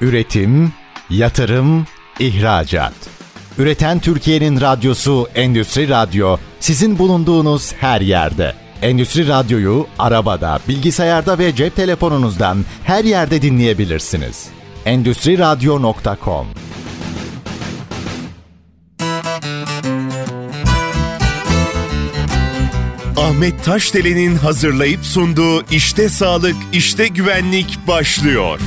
Üretim, yatırım, ihracat. Üreten Türkiye'nin radyosu Endüstri Radyo sizin bulunduğunuz her yerde. Endüstri Radyo'yu arabada, bilgisayarda ve cep telefonunuzdan her yerde dinleyebilirsiniz. Endüstri Radyo.com Ahmet Taşdelen'in hazırlayıp sunduğu İşte Sağlık, İşte Güvenlik başlıyor.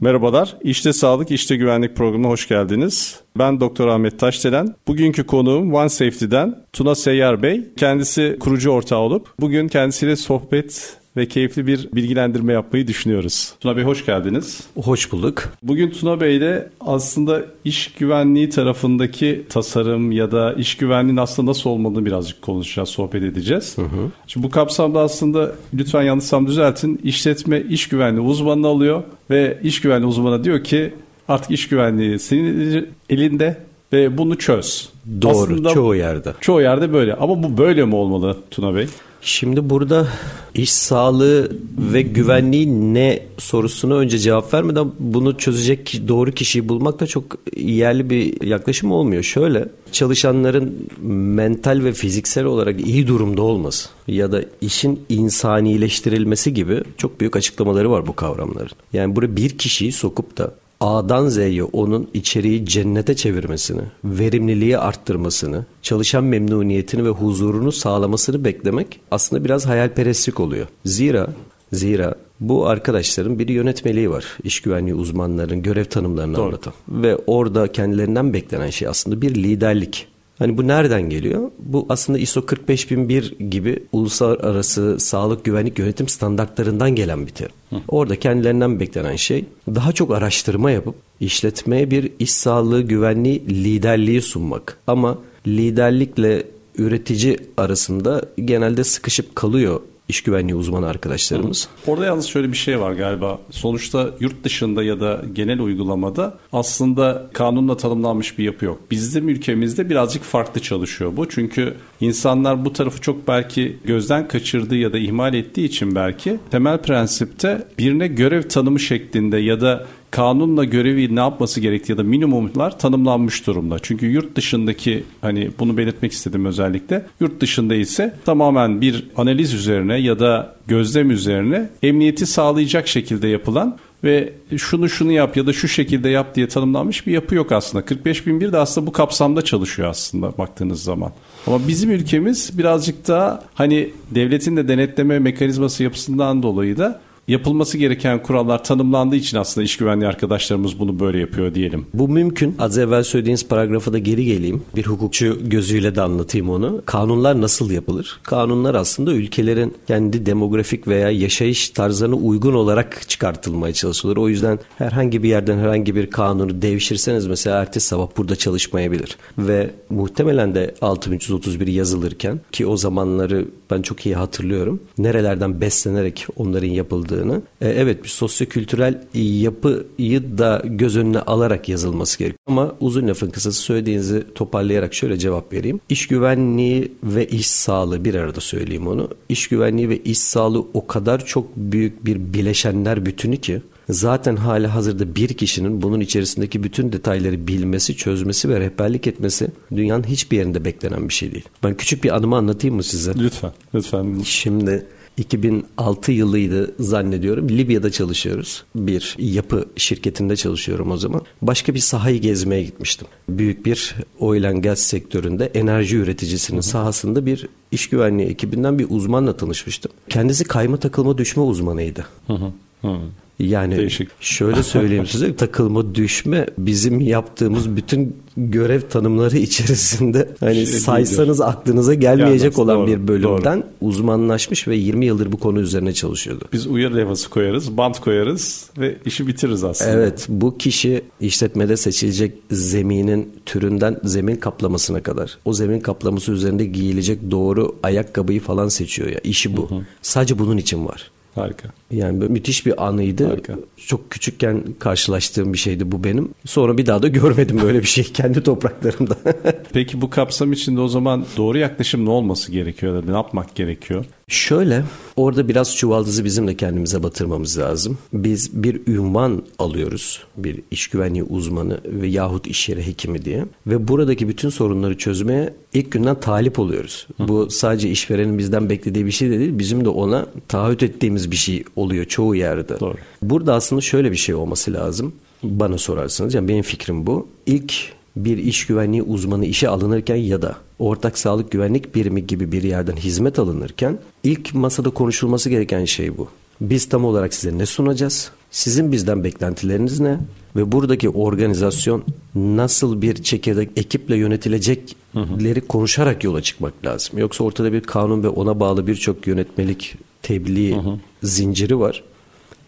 Merhabalar, İşte Sağlık, İşte Güvenlik programına hoş geldiniz. Ben Doktor Ahmet Taşdelen. Bugünkü konuğum One Safety'den Tuna Seyyar Bey. Kendisi kurucu ortağı olup bugün kendisiyle sohbet ve keyifli bir bilgilendirme yapmayı düşünüyoruz. Tuna Bey hoş geldiniz. Hoş bulduk. Bugün Tuna Bey ile aslında iş güvenliği tarafındaki tasarım ya da iş güvenliğinin aslında nasıl olmadığını birazcık konuşacağız, sohbet edeceğiz. Hı hı. Şimdi bu kapsamda aslında lütfen yanlışsam düzeltin. İşletme iş güvenliği uzmanını alıyor ve iş güvenliği uzmanı diyor ki artık iş güvenliği senin elinde ve bunu çöz. Doğru Aslında çoğu yerde. Çoğu yerde böyle ama bu böyle mi olmalı Tuna Bey? Şimdi burada iş sağlığı ve güvenliği ne sorusuna önce cevap vermeden bunu çözecek doğru kişiyi bulmak da çok yerli bir yaklaşım olmuyor. Şöyle çalışanların mental ve fiziksel olarak iyi durumda olması ya da işin insanileştirilmesi gibi çok büyük açıklamaları var bu kavramların. Yani buraya bir kişiyi sokup da A'dan Z'ye onun içeriği cennete çevirmesini, verimliliği arttırmasını, çalışan memnuniyetini ve huzurunu sağlamasını beklemek aslında biraz hayalperestlik oluyor. Zira zira bu arkadaşların bir yönetmeliği var. İş güvenliği uzmanlarının görev tanımlarını Doğru. anlatan. Ve orada kendilerinden beklenen şey aslında bir liderlik. Hani bu nereden geliyor? Bu aslında ISO 45001 gibi uluslararası sağlık güvenlik yönetim standartlarından gelen bir terim. Hı. Orada kendilerinden beklenen şey daha çok araştırma yapıp işletmeye bir iş sağlığı güvenliği liderliği sunmak. Ama liderlikle üretici arasında genelde sıkışıp kalıyor iş güvenliği uzmanı arkadaşlarımız. Orada yalnız şöyle bir şey var galiba. Sonuçta yurt dışında ya da genel uygulamada aslında kanunla tanımlanmış bir yapı yok. Bizim ülkemizde birazcık farklı çalışıyor bu. Çünkü insanlar bu tarafı çok belki gözden kaçırdığı ya da ihmal ettiği için belki temel prensipte birine görev tanımı şeklinde ya da kanunla görevi ne yapması gerektiği ya da minimumlar tanımlanmış durumda. Çünkü yurt dışındaki hani bunu belirtmek istedim özellikle. Yurt dışında ise tamamen bir analiz üzerine ya da gözlem üzerine emniyeti sağlayacak şekilde yapılan ve şunu şunu yap ya da şu şekilde yap diye tanımlanmış bir yapı yok aslında. 45.001 de aslında bu kapsamda çalışıyor aslında baktığınız zaman. Ama bizim ülkemiz birazcık daha hani devletin de denetleme mekanizması yapısından dolayı da yapılması gereken kurallar tanımlandığı için aslında iş güvenliği arkadaşlarımız bunu böyle yapıyor diyelim. Bu mümkün. Az evvel söylediğiniz paragrafa da geri geleyim. Bir hukukçu gözüyle de anlatayım onu. Kanunlar nasıl yapılır? Kanunlar aslında ülkelerin kendi demografik veya yaşayış tarzlarına uygun olarak çıkartılmaya çalışılır. O yüzden herhangi bir yerden herhangi bir kanunu devşirseniz mesela ertesi sabah burada çalışmayabilir. Ve muhtemelen de 6331 yazılırken ki o zamanları ben çok iyi hatırlıyorum. Nerelerden beslenerek onların yapıldığı olmadığını, e, evet bir sosyokültürel yapıyı da göz önüne alarak yazılması gerekiyor. Ama uzun lafın kısası söylediğinizi toparlayarak şöyle cevap vereyim. İş güvenliği ve iş sağlığı bir arada söyleyeyim onu. İş güvenliği ve iş sağlığı o kadar çok büyük bir bileşenler bütünü ki zaten hali hazırda bir kişinin bunun içerisindeki bütün detayları bilmesi, çözmesi ve rehberlik etmesi dünyanın hiçbir yerinde beklenen bir şey değil. Ben küçük bir anımı anlatayım mı size? Lütfen, lütfen. Şimdi 2006 yılıydı zannediyorum. Libya'da çalışıyoruz. Bir yapı şirketinde çalışıyorum o zaman. Başka bir sahayı gezmeye gitmiştim. Büyük bir oil and gas sektöründe enerji üreticisinin sahasında bir iş güvenliği ekibinden bir uzmanla tanışmıştım. Kendisi kayma takılma düşme uzmanıydı. Hı hı. Hı. Yani Değişik. şöyle söyleyeyim size takılma düşme bizim yaptığımız bütün görev tanımları içerisinde hani şey saysanız değildir. aklınıza gelmeyecek Gelmez, olan doğru, bir bölümden doğru. uzmanlaşmış ve 20 yıldır bu konu üzerine çalışıyordu. Biz uyarı levhası koyarız, bant koyarız ve işi bitiririz aslında. Evet bu kişi işletmede seçilecek zeminin türünden zemin kaplamasına kadar o zemin kaplaması üzerinde giyilecek doğru ayakkabıyı falan seçiyor ya işi bu. Hı hı. Sadece bunun için var. Harika. Yani müthiş bir anıydı. Harika. Çok küçükken karşılaştığım bir şeydi bu benim. Sonra bir daha da görmedim böyle bir şey kendi topraklarımda. Peki bu kapsam içinde o zaman doğru yaklaşım ne olması gerekiyor? Ne yapmak gerekiyor? Şöyle orada biraz çuvaldızı bizim de kendimize batırmamız lazım. Biz bir ünvan alıyoruz. Bir iş güvenliği uzmanı ve yahut iş yeri hekimi diye. Ve buradaki bütün sorunları çözmeye ilk günden talip oluyoruz. Hı. Bu sadece işverenin bizden beklediği bir şey de değil. Bizim de ona taahhüt ettiğimiz bir şey oluyor çoğu yerde. Doğru. Burada aslında şöyle bir şey olması lazım. Bana sorarsanız yani benim fikrim bu. İlk bir iş güvenliği uzmanı işe alınırken ya da ortak sağlık güvenlik birimi gibi bir yerden hizmet alınırken ilk masada konuşulması gereken şey bu. Biz tam olarak size ne sunacağız? Sizin bizden beklentileriniz ne? Ve buradaki organizasyon nasıl bir çekirdek ekiple yönetilecekleri konuşarak yola çıkmak lazım. Yoksa ortada bir kanun ve ona bağlı birçok yönetmelik tebliğ hı hı. zinciri var.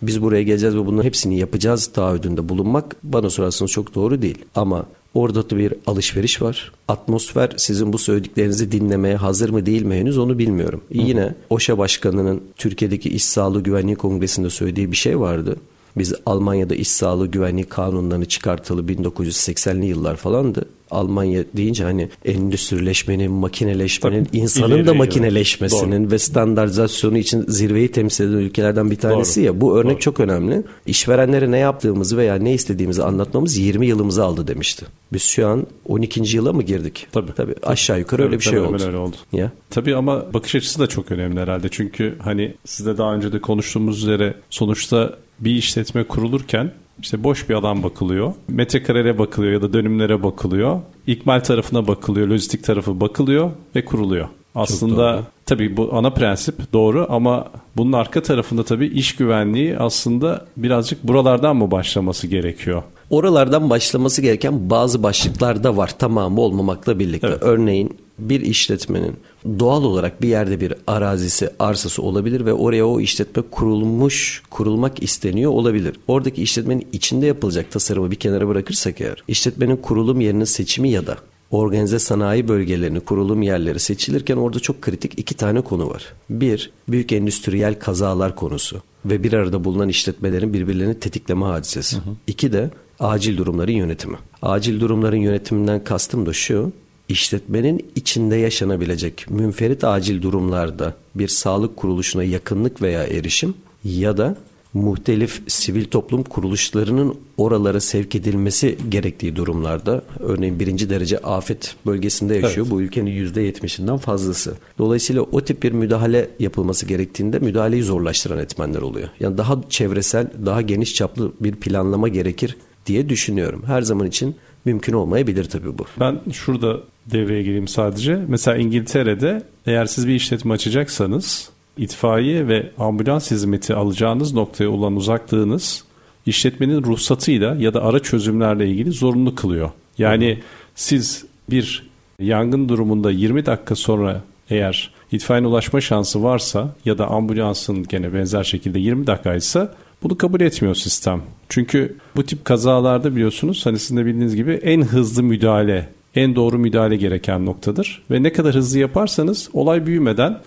Biz buraya geleceğiz ve bunların hepsini yapacağız taahhüdünde bulunmak bana sorarsanız çok doğru değil. Ama Orada da bir alışveriş var. Atmosfer sizin bu söylediklerinizi dinlemeye hazır mı değil mi henüz onu bilmiyorum. Hı. Yine OŞA Başkanı'nın Türkiye'deki İş Sağlığı Güvenliği Kongresi'nde söylediği bir şey vardı. Biz Almanya'da iş sağlığı güvenliği kanunlarını çıkartılı 1980'li yıllar falandı. Almanya deyince hani endüstrileşmenin, makineleşmenin, Tabii, insanın da makineleşmesinin Doğru. ve standartizasyonu için zirveyi temsil eden ülkelerden bir tanesi Doğru. ya. Bu örnek Doğru. çok önemli. İşverenlere ne yaptığımızı veya ne istediğimizi anlatmamız 20 yılımızı aldı demişti. Biz şu an 12. yıla mı girdik? Tabii. Tabii aşağı yukarı öyle bir şey oldu. öyle oldu. Ya. Tabii ama bakış açısı da çok önemli herhalde. Çünkü hani sizde daha önce de konuştuğumuz üzere sonuçta bir işletme kurulurken işte boş bir alan bakılıyor. Metrekarelere bakılıyor ya da dönümlere bakılıyor. İkmal tarafına bakılıyor, lojistik tarafı bakılıyor ve kuruluyor. Aslında tabii bu ana prensip doğru ama bunun arka tarafında tabii iş güvenliği aslında birazcık buralardan mı başlaması gerekiyor? Oralardan başlaması gereken bazı başlıklar da var tamamı olmamakla birlikte. Evet. Örneğin bir işletmenin doğal olarak bir yerde bir arazisi, arsası olabilir ve oraya o işletme kurulmuş, kurulmak isteniyor olabilir. Oradaki işletmenin içinde yapılacak tasarımı bir kenara bırakırsak eğer, işletmenin kurulum yerinin seçimi ya da organize sanayi bölgelerinin kurulum yerleri seçilirken orada çok kritik iki tane konu var. Bir, büyük endüstriyel kazalar konusu ve bir arada bulunan işletmelerin birbirlerini tetikleme hadisesi. Hı hı. İki de acil durumların yönetimi. Acil durumların yönetiminden kastım da şu, işletmenin içinde yaşanabilecek münferit acil durumlarda bir sağlık kuruluşuna yakınlık veya erişim ya da muhtelif sivil toplum kuruluşlarının oralara sevk edilmesi gerektiği durumlarda örneğin birinci derece afet bölgesinde yaşıyor. Evet. Bu ülkenin yüzde yetmişinden fazlası. Dolayısıyla o tip bir müdahale yapılması gerektiğinde müdahaleyi zorlaştıran etmenler oluyor. Yani daha çevresel, daha geniş çaplı bir planlama gerekir diye düşünüyorum. Her zaman için mümkün olmayabilir tabii bu. Ben şurada devreye gireyim sadece. Mesela İngiltere'de eğer siz bir işletme açacaksanız itfaiye ve ambulans hizmeti alacağınız noktaya olan uzaklığınız işletmenin ruhsatıyla ya da ara çözümlerle ilgili zorunlu kılıyor. Yani Hı. siz bir yangın durumunda 20 dakika sonra eğer itfaiyenin ulaşma şansı varsa ya da ambulansın gene benzer şekilde 20 dakikaysa bunu kabul etmiyor sistem. Çünkü bu tip kazalarda biliyorsunuz hani sizin de bildiğiniz gibi en hızlı müdahale, en doğru müdahale gereken noktadır. Ve ne kadar hızlı yaparsanız olay büyümeden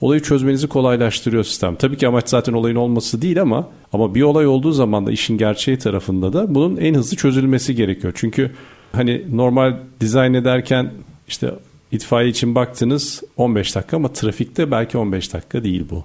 olayı çözmenizi kolaylaştırıyor sistem. Tabii ki amaç zaten olayın olması değil ama ama bir olay olduğu zaman da işin gerçeği tarafında da bunun en hızlı çözülmesi gerekiyor. Çünkü hani normal dizayn ederken işte itfaiye için baktınız 15 dakika ama trafikte belki 15 dakika değil bu.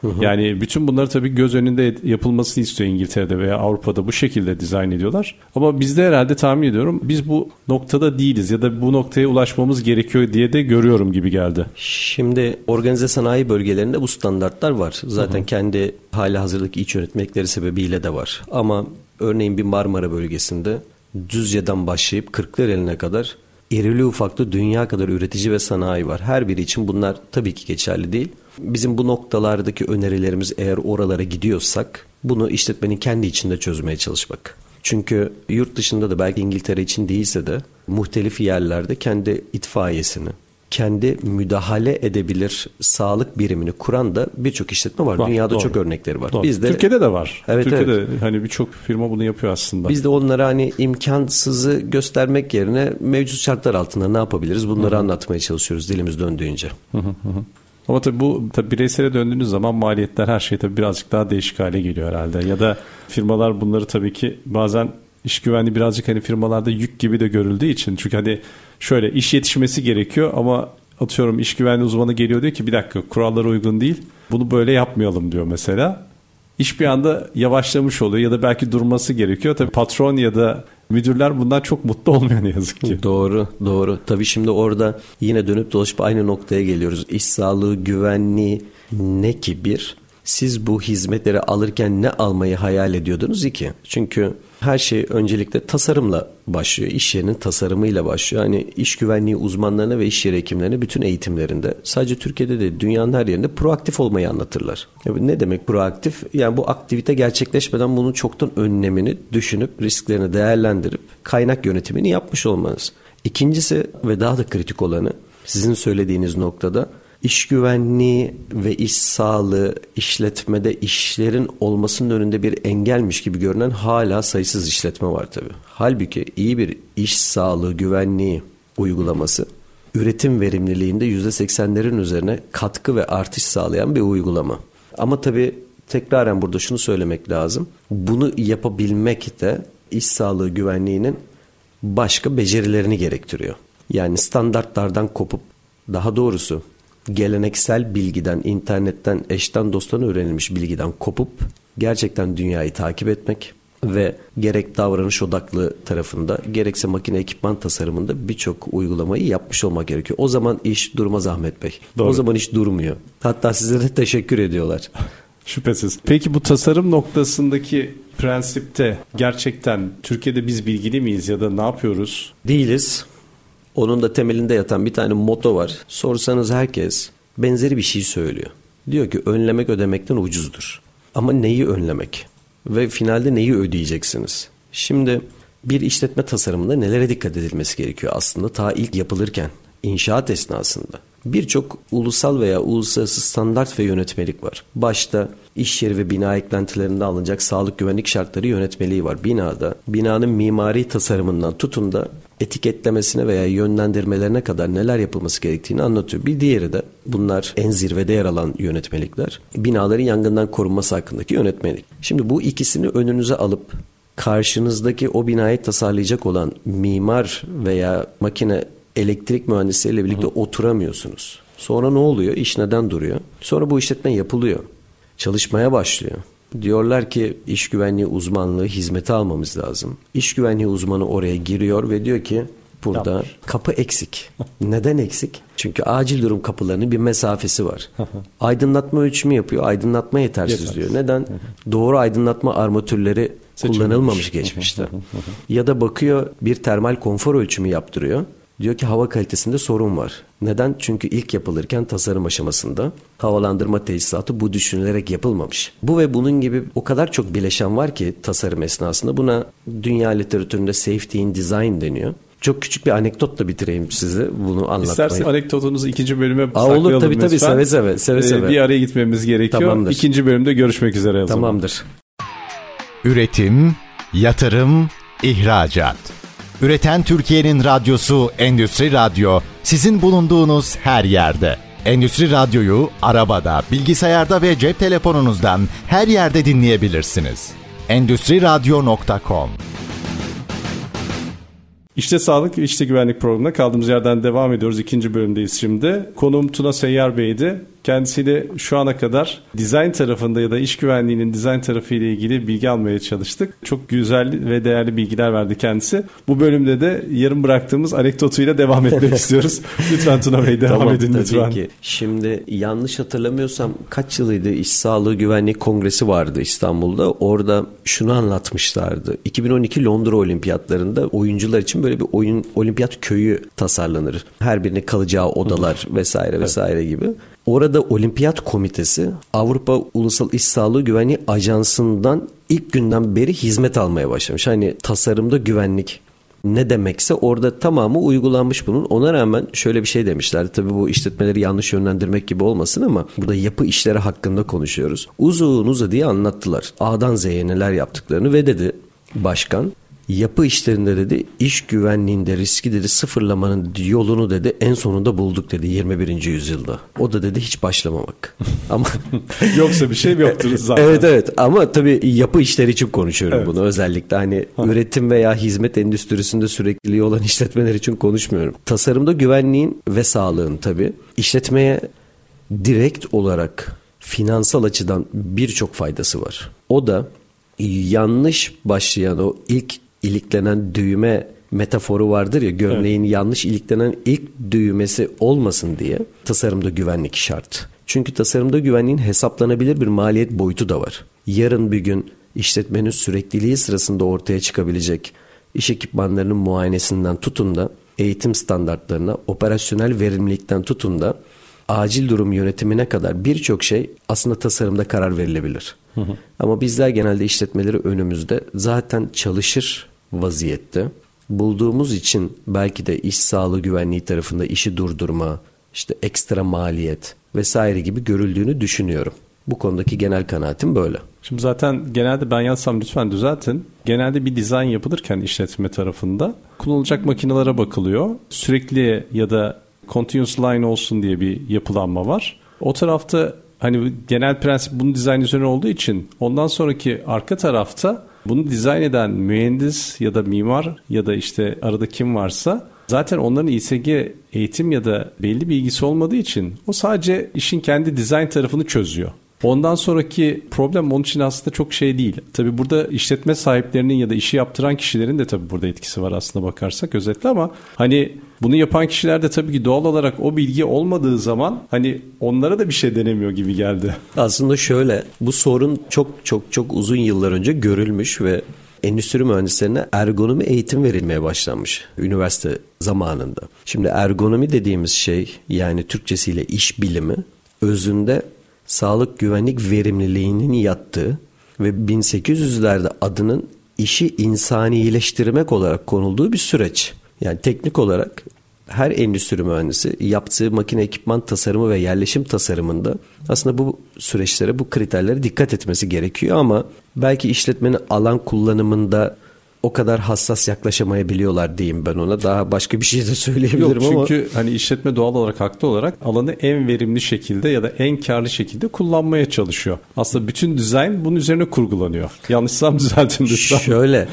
Hı hı. Yani bütün bunları tabii göz önünde yapılmasını istiyor İngiltere'de veya Avrupa'da bu şekilde dizayn ediyorlar. Ama bizde herhalde tahmin ediyorum biz bu noktada değiliz ya da bu noktaya ulaşmamız gerekiyor diye de görüyorum gibi geldi. Şimdi organize sanayi bölgelerinde bu standartlar var. Zaten hı hı. kendi hali hazırdaki iç yönetmekleri sebebiyle de var. Ama örneğin bir Marmara bölgesinde Düzce'den başlayıp Kırklareli'ne kadar irili ufaklı dünya kadar üretici ve sanayi var. Her biri için bunlar tabii ki geçerli değil. Bizim bu noktalardaki önerilerimiz eğer oralara gidiyorsak bunu işletmenin kendi içinde çözmeye çalışmak. Çünkü yurt dışında da belki İngiltere için değilse de muhtelif yerlerde kendi itfaiyesini, kendi müdahale edebilir sağlık birimini kuran da birçok işletme var. var Dünyada doğru. çok örnekleri var. Doğru. Bizde Türkiye'de de var. Evet, Türkiye'de evet. hani birçok firma bunu yapıyor aslında. Biz de onlara hani imkansızı göstermek yerine mevcut şartlar altında ne yapabiliriz? Bunları Hı-hı. anlatmaya çalışıyoruz dilimiz döndüğünce. Hı hı hı. Ama tabii bu tabii bireysele döndüğünüz zaman maliyetler her şey tabii birazcık daha değişik hale geliyor herhalde. Ya da firmalar bunları tabii ki bazen iş güvenliği birazcık hani firmalarda yük gibi de görüldüğü için çünkü hani şöyle iş yetişmesi gerekiyor ama atıyorum iş güvenliği uzmanı geliyor diyor ki bir dakika kurallara uygun değil. Bunu böyle yapmayalım diyor mesela. İş bir anda yavaşlamış oluyor ya da belki durması gerekiyor. Tabii patron ya da müdürler bundan çok mutlu olmuyor ne yazık ki. Doğru, doğru. Tabii şimdi orada yine dönüp dolaşıp aynı noktaya geliyoruz. İş sağlığı, güvenliği ne ki bir? Siz bu hizmetleri alırken ne almayı hayal ediyordunuz iki? Çünkü her şey öncelikle tasarımla başlıyor. İş yerinin tasarımıyla başlıyor. Hani iş güvenliği uzmanlarına ve iş yeri hekimlerine bütün eğitimlerinde sadece Türkiye'de de dünyanın her yerinde proaktif olmayı anlatırlar. Yani ne demek proaktif? Yani bu aktivite gerçekleşmeden bunun çoktan önlemini düşünüp risklerini değerlendirip kaynak yönetimini yapmış olmanız. İkincisi ve daha da kritik olanı sizin söylediğiniz noktada İş güvenliği ve iş sağlığı işletmede işlerin olmasının önünde bir engelmiş gibi görünen hala sayısız işletme var tabii. Halbuki iyi bir iş sağlığı güvenliği uygulaması üretim verimliliğinde %80'lerin üzerine katkı ve artış sağlayan bir uygulama. Ama tabii tekraren burada şunu söylemek lazım. Bunu yapabilmek de iş sağlığı güvenliğinin başka becerilerini gerektiriyor. Yani standartlardan kopup daha doğrusu geleneksel bilgiden, internetten, eşten dosttan öğrenilmiş bilgiden kopup gerçekten dünyayı takip etmek ve gerek davranış odaklı tarafında gerekse makine ekipman tasarımında birçok uygulamayı yapmış olmak gerekiyor. O zaman iş durmaz Ahmet Bey. Doğru. O zaman iş durmuyor. Hatta size de teşekkür ediyorlar. Şüphesiz. Peki bu tasarım noktasındaki prensipte gerçekten Türkiye'de biz bilgili miyiz ya da ne yapıyoruz? Değiliz. Onun da temelinde yatan bir tane moto var. Sorsanız herkes benzeri bir şey söylüyor. Diyor ki önlemek ödemekten ucuzdur. Ama neyi önlemek? Ve finalde neyi ödeyeceksiniz? Şimdi bir işletme tasarımında nelere dikkat edilmesi gerekiyor aslında ta ilk yapılırken, inşaat esnasında. Birçok ulusal veya uluslararası standart ve yönetmelik var. Başta iş yeri ve bina eklentilerinde alınacak sağlık güvenlik şartları yönetmeliği var. Binada, binanın mimari tasarımından tutun da etiketlemesine veya yönlendirmelerine kadar neler yapılması gerektiğini anlatıyor. Bir diğeri de bunlar en zirvede yer alan yönetmelikler. Binaların yangından korunması hakkındaki yönetmelik. Şimdi bu ikisini önünüze alıp karşınızdaki o binayı tasarlayacak olan mimar veya makine elektrik mühendisleriyle birlikte Hı. oturamıyorsunuz. Sonra ne oluyor? İş neden duruyor? Sonra bu işletme yapılıyor. Çalışmaya başlıyor. Diyorlar ki iş güvenliği uzmanlığı hizmeti almamız lazım. İş güvenliği uzmanı oraya giriyor ve diyor ki burada Yapmış. kapı eksik. Neden eksik? Çünkü acil durum kapılarının bir mesafesi var. aydınlatma ölçümü yapıyor. Aydınlatma yetersiz Yeter. diyor. Neden? Doğru aydınlatma armatürleri kullanılmamış geçmişte. ya da bakıyor bir termal konfor ölçümü yaptırıyor. Diyor ki hava kalitesinde sorun var. Neden? Çünkü ilk yapılırken tasarım aşamasında havalandırma tesisatı bu düşünülerek yapılmamış. Bu ve bunun gibi o kadar çok bileşen var ki tasarım esnasında buna dünya literatüründe safety in design deniyor. Çok küçük bir anekdotla bitireyim size bunu anlatmayı. İstersen anekdotunuzu ikinci bölüme Aa, saklayalım Olur tabii tabii seve seve. seve, seve. Ee, bir araya gitmemiz gerekiyor. Tamamdır. İkinci bölümde görüşmek üzere. Tamamdır. Üretim, yatırım, ihracat. Üreten Türkiye'nin radyosu Endüstri Radyo sizin bulunduğunuz her yerde. Endüstri Radyo'yu arabada, bilgisayarda ve cep telefonunuzdan her yerde dinleyebilirsiniz. Endüstri Radyo.com İşte Sağlık İşte Güvenlik programına kaldığımız yerden devam ediyoruz. İkinci bölümdeyiz şimdi. Konuğum Tuna Seyyar Bey'di. Kendisiyle şu ana kadar dizayn tarafında ya da iş güvenliğinin dizayn tarafı ile ilgili bilgi almaya çalıştık. Çok güzel ve değerli bilgiler verdi kendisi. Bu bölümde de yarım bıraktığımız anekdotuyla devam etmek istiyoruz. Lütfen Tuna Bey devam tamam, edin lütfen. Tabii ki. Şimdi yanlış hatırlamıyorsam kaç yılıydı İş Sağlığı Güvenlik Kongresi vardı İstanbul'da. Orada şunu anlatmışlardı. 2012 Londra Olimpiyatlarında oyuncular için böyle bir oyun olimpiyat köyü tasarlanır. Her birine kalacağı odalar vesaire vesaire gibi. Orada Olimpiyat Komitesi Avrupa Ulusal İş Sağlığı Güvenliği Ajansı'ndan ilk günden beri hizmet almaya başlamış. Hani tasarımda güvenlik ne demekse orada tamamı uygulanmış bunun. Ona rağmen şöyle bir şey demişler. Tabii bu işletmeleri yanlış yönlendirmek gibi olmasın ama burada yapı işleri hakkında konuşuyoruz. Uzun uza diye anlattılar. A'dan Z'ye neler yaptıklarını ve dedi başkan yapı işlerinde dedi iş güvenliğinde riski dedi sıfırlamanın yolunu dedi en sonunda bulduk dedi 21. yüzyılda. O da dedi hiç başlamamak. ama yoksa bir şey yoktur zaten. evet evet ama tabii yapı işleri için konuşuyorum evet. bunu özellikle hani ha. üretim veya hizmet endüstrisinde sürekliliği olan işletmeler için konuşmuyorum. Tasarımda güvenliğin ve sağlığın tabii işletmeye direkt olarak finansal açıdan birçok faydası var. O da yanlış başlayan o ilk iliklenen düğme metaforu vardır ya gömleğin evet. yanlış iliklenen ilk düğmesi olmasın diye tasarımda güvenlik şart. Çünkü tasarımda güvenliğin hesaplanabilir bir maliyet boyutu da var. Yarın bir gün işletmenin sürekliliği sırasında ortaya çıkabilecek iş ekipmanlarının muayenesinden tutun da eğitim standartlarına, operasyonel verimlilikten tutun da acil durum yönetimine kadar birçok şey aslında tasarımda karar verilebilir. Hı hı. Ama bizler genelde işletmeleri önümüzde zaten çalışır vaziyette bulduğumuz için belki de iş sağlığı güvenliği tarafında işi durdurma, işte ekstra maliyet vesaire gibi görüldüğünü düşünüyorum. Bu konudaki genel kanaatim böyle. Şimdi zaten genelde ben yazsam lütfen düzeltin. Genelde bir dizayn yapılırken işletme tarafında kullanılacak makinelere bakılıyor. Sürekli ya da continuous line olsun diye bir yapılanma var. O tarafta hani genel prensip bunun dizayn üzerine olduğu için ondan sonraki arka tarafta bunu dizayn eden mühendis ya da mimar ya da işte arada kim varsa zaten onların İSG eğitim ya da belli bilgisi olmadığı için o sadece işin kendi dizayn tarafını çözüyor. Ondan sonraki problem onun için aslında çok şey değil. Tabi burada işletme sahiplerinin ya da işi yaptıran kişilerin de tabi burada etkisi var aslında bakarsak özetle ama hani bunu yapan kişiler de tabii ki doğal olarak o bilgi olmadığı zaman hani onlara da bir şey denemiyor gibi geldi. Aslında şöyle bu sorun çok çok çok uzun yıllar önce görülmüş ve endüstri mühendislerine ergonomi eğitim verilmeye başlanmış üniversite zamanında. Şimdi ergonomi dediğimiz şey yani Türkçesiyle iş bilimi özünde sağlık güvenlik verimliliğinin yattığı ve 1800'lerde adının işi insanileştirmek olarak konulduğu bir süreç. Yani teknik olarak her endüstri mühendisi yaptığı makine ekipman tasarımı ve yerleşim tasarımında aslında bu süreçlere, bu kriterlere dikkat etmesi gerekiyor ama belki işletmenin alan kullanımında o kadar hassas yaklaşamayabiliyorlar diyeyim ben ona. Daha başka bir şey de söyleyebilirim Yok, çünkü ama. Çünkü hani işletme doğal olarak haklı olarak alanı en verimli şekilde ya da en karlı şekilde kullanmaya çalışıyor. Aslında bütün dizayn bunun üzerine kurgulanıyor. Yanlışsam düzeltin lütfen. Şöyle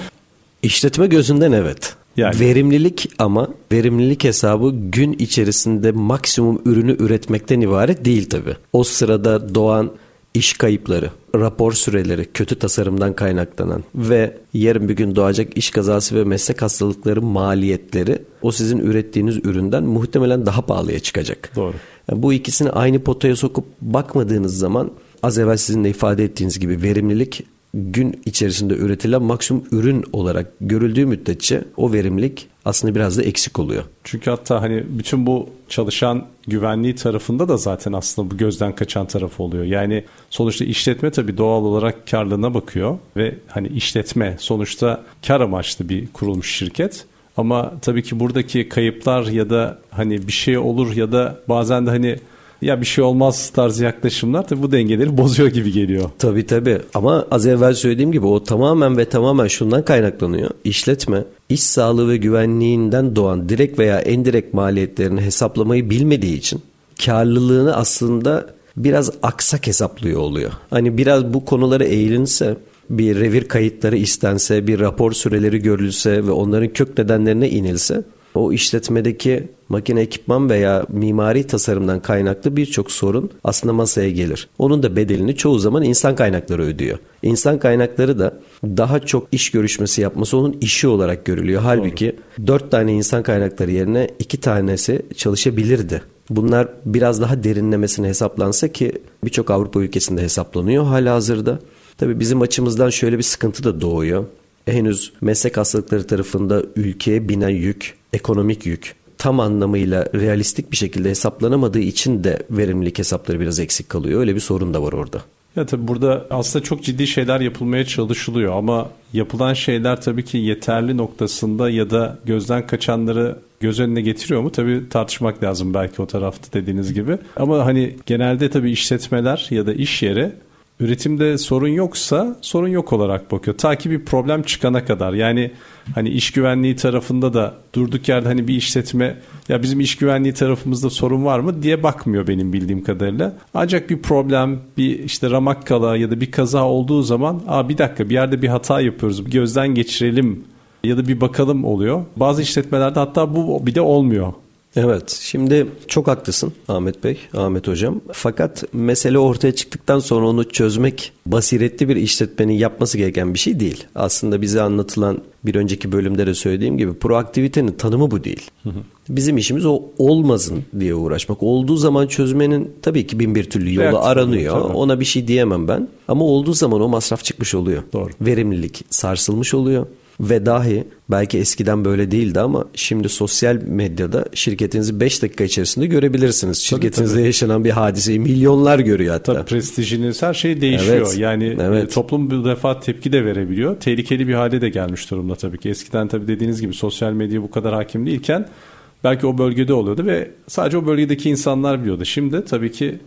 işletme gözünden evet. Yani. Verimlilik ama verimlilik hesabı gün içerisinde maksimum ürünü üretmekten ibaret değil tabi. O sırada doğan iş kayıpları, rapor süreleri, kötü tasarımdan kaynaklanan ve yarın bir gün doğacak iş kazası ve meslek hastalıkları maliyetleri o sizin ürettiğiniz üründen muhtemelen daha pahalıya çıkacak. Doğru. Yani bu ikisini aynı potaya sokup bakmadığınız zaman az evvel sizin de ifade ettiğiniz gibi verimlilik gün içerisinde üretilen maksimum ürün olarak görüldüğü müddetçe o verimlilik aslında biraz da eksik oluyor. Çünkü hatta hani bütün bu çalışan güvenliği tarafında da zaten aslında bu gözden kaçan taraf oluyor. Yani sonuçta işletme tabii doğal olarak karlılığına bakıyor ve hani işletme sonuçta kar amaçlı bir kurulmuş şirket. Ama tabii ki buradaki kayıplar ya da hani bir şey olur ya da bazen de hani ya bir şey olmaz tarzı yaklaşımlar tabii bu dengeleri bozuyor gibi geliyor. Tabii tabii ama az evvel söylediğim gibi o tamamen ve tamamen şundan kaynaklanıyor. İşletme iş sağlığı ve güvenliğinden doğan direkt veya endirekt maliyetlerini hesaplamayı bilmediği için karlılığını aslında biraz aksak hesaplıyor oluyor. Hani biraz bu konulara eğilinse bir revir kayıtları istense, bir rapor süreleri görülse ve onların kök nedenlerine inilse o işletmedeki makine ekipman veya mimari tasarımdan kaynaklı birçok sorun aslında masaya gelir. Onun da bedelini çoğu zaman insan kaynakları ödüyor. İnsan kaynakları da daha çok iş görüşmesi yapması onun işi olarak görülüyor. Halbuki dört tane insan kaynakları yerine iki tanesi çalışabilirdi. Bunlar biraz daha derinlemesine hesaplansa ki birçok Avrupa ülkesinde hesaplanıyor hala hazırda. Tabii bizim açımızdan şöyle bir sıkıntı da doğuyor. Henüz meslek hastalıkları tarafında ülkeye binen yük, ekonomik yük tam anlamıyla realistik bir şekilde hesaplanamadığı için de verimlilik hesapları biraz eksik kalıyor. Öyle bir sorun da var orada. Ya tabii burada aslında çok ciddi şeyler yapılmaya çalışılıyor ama yapılan şeyler tabii ki yeterli noktasında ya da gözden kaçanları göz önüne getiriyor mu? Tabii tartışmak lazım belki o tarafta dediğiniz gibi. Ama hani genelde tabii işletmeler ya da iş yeri üretimde sorun yoksa sorun yok olarak bakıyor. Ta ki bir problem çıkana kadar. Yani hani iş güvenliği tarafında da durduk yerde hani bir işletme ya bizim iş güvenliği tarafımızda sorun var mı diye bakmıyor benim bildiğim kadarıyla. Ancak bir problem, bir işte ramak kala ya da bir kaza olduğu zaman Aa, bir dakika bir yerde bir hata yapıyoruz bir gözden geçirelim ya da bir bakalım oluyor. Bazı işletmelerde hatta bu bir de olmuyor. Evet şimdi çok haklısın Ahmet Bey, Ahmet Hocam. Fakat mesele ortaya çıktıktan sonra onu çözmek basiretli bir işletmenin yapması gereken bir şey değil. Aslında bize anlatılan bir önceki bölümde de söylediğim gibi proaktivitenin tanımı bu değil. Bizim işimiz o olmasın diye uğraşmak. Olduğu zaman çözmenin tabii ki bin bir türlü yolu Reaktif aranıyor. tabii. Ona bir şey diyemem ben. Ama olduğu zaman o masraf çıkmış oluyor. Doğru. Verimlilik sarsılmış oluyor. Ve dahi belki eskiden böyle değildi ama şimdi sosyal medyada şirketinizi 5 dakika içerisinde görebilirsiniz. Şirketinizde yaşanan bir hadiseyi milyonlar görüyor hatta. Tabii prestijiniz her şey değişiyor. Evet. Yani Evet. e, toplum bir defa tepki de verebiliyor. Tehlikeli bir hale de gelmiş durumda tabii ki. Eskiden tabii dediğiniz gibi sosyal medya bu kadar hakim değilken belki o bölgede oluyordu ve sadece o bölgedeki insanlar biliyordu. Şimdi tabii ki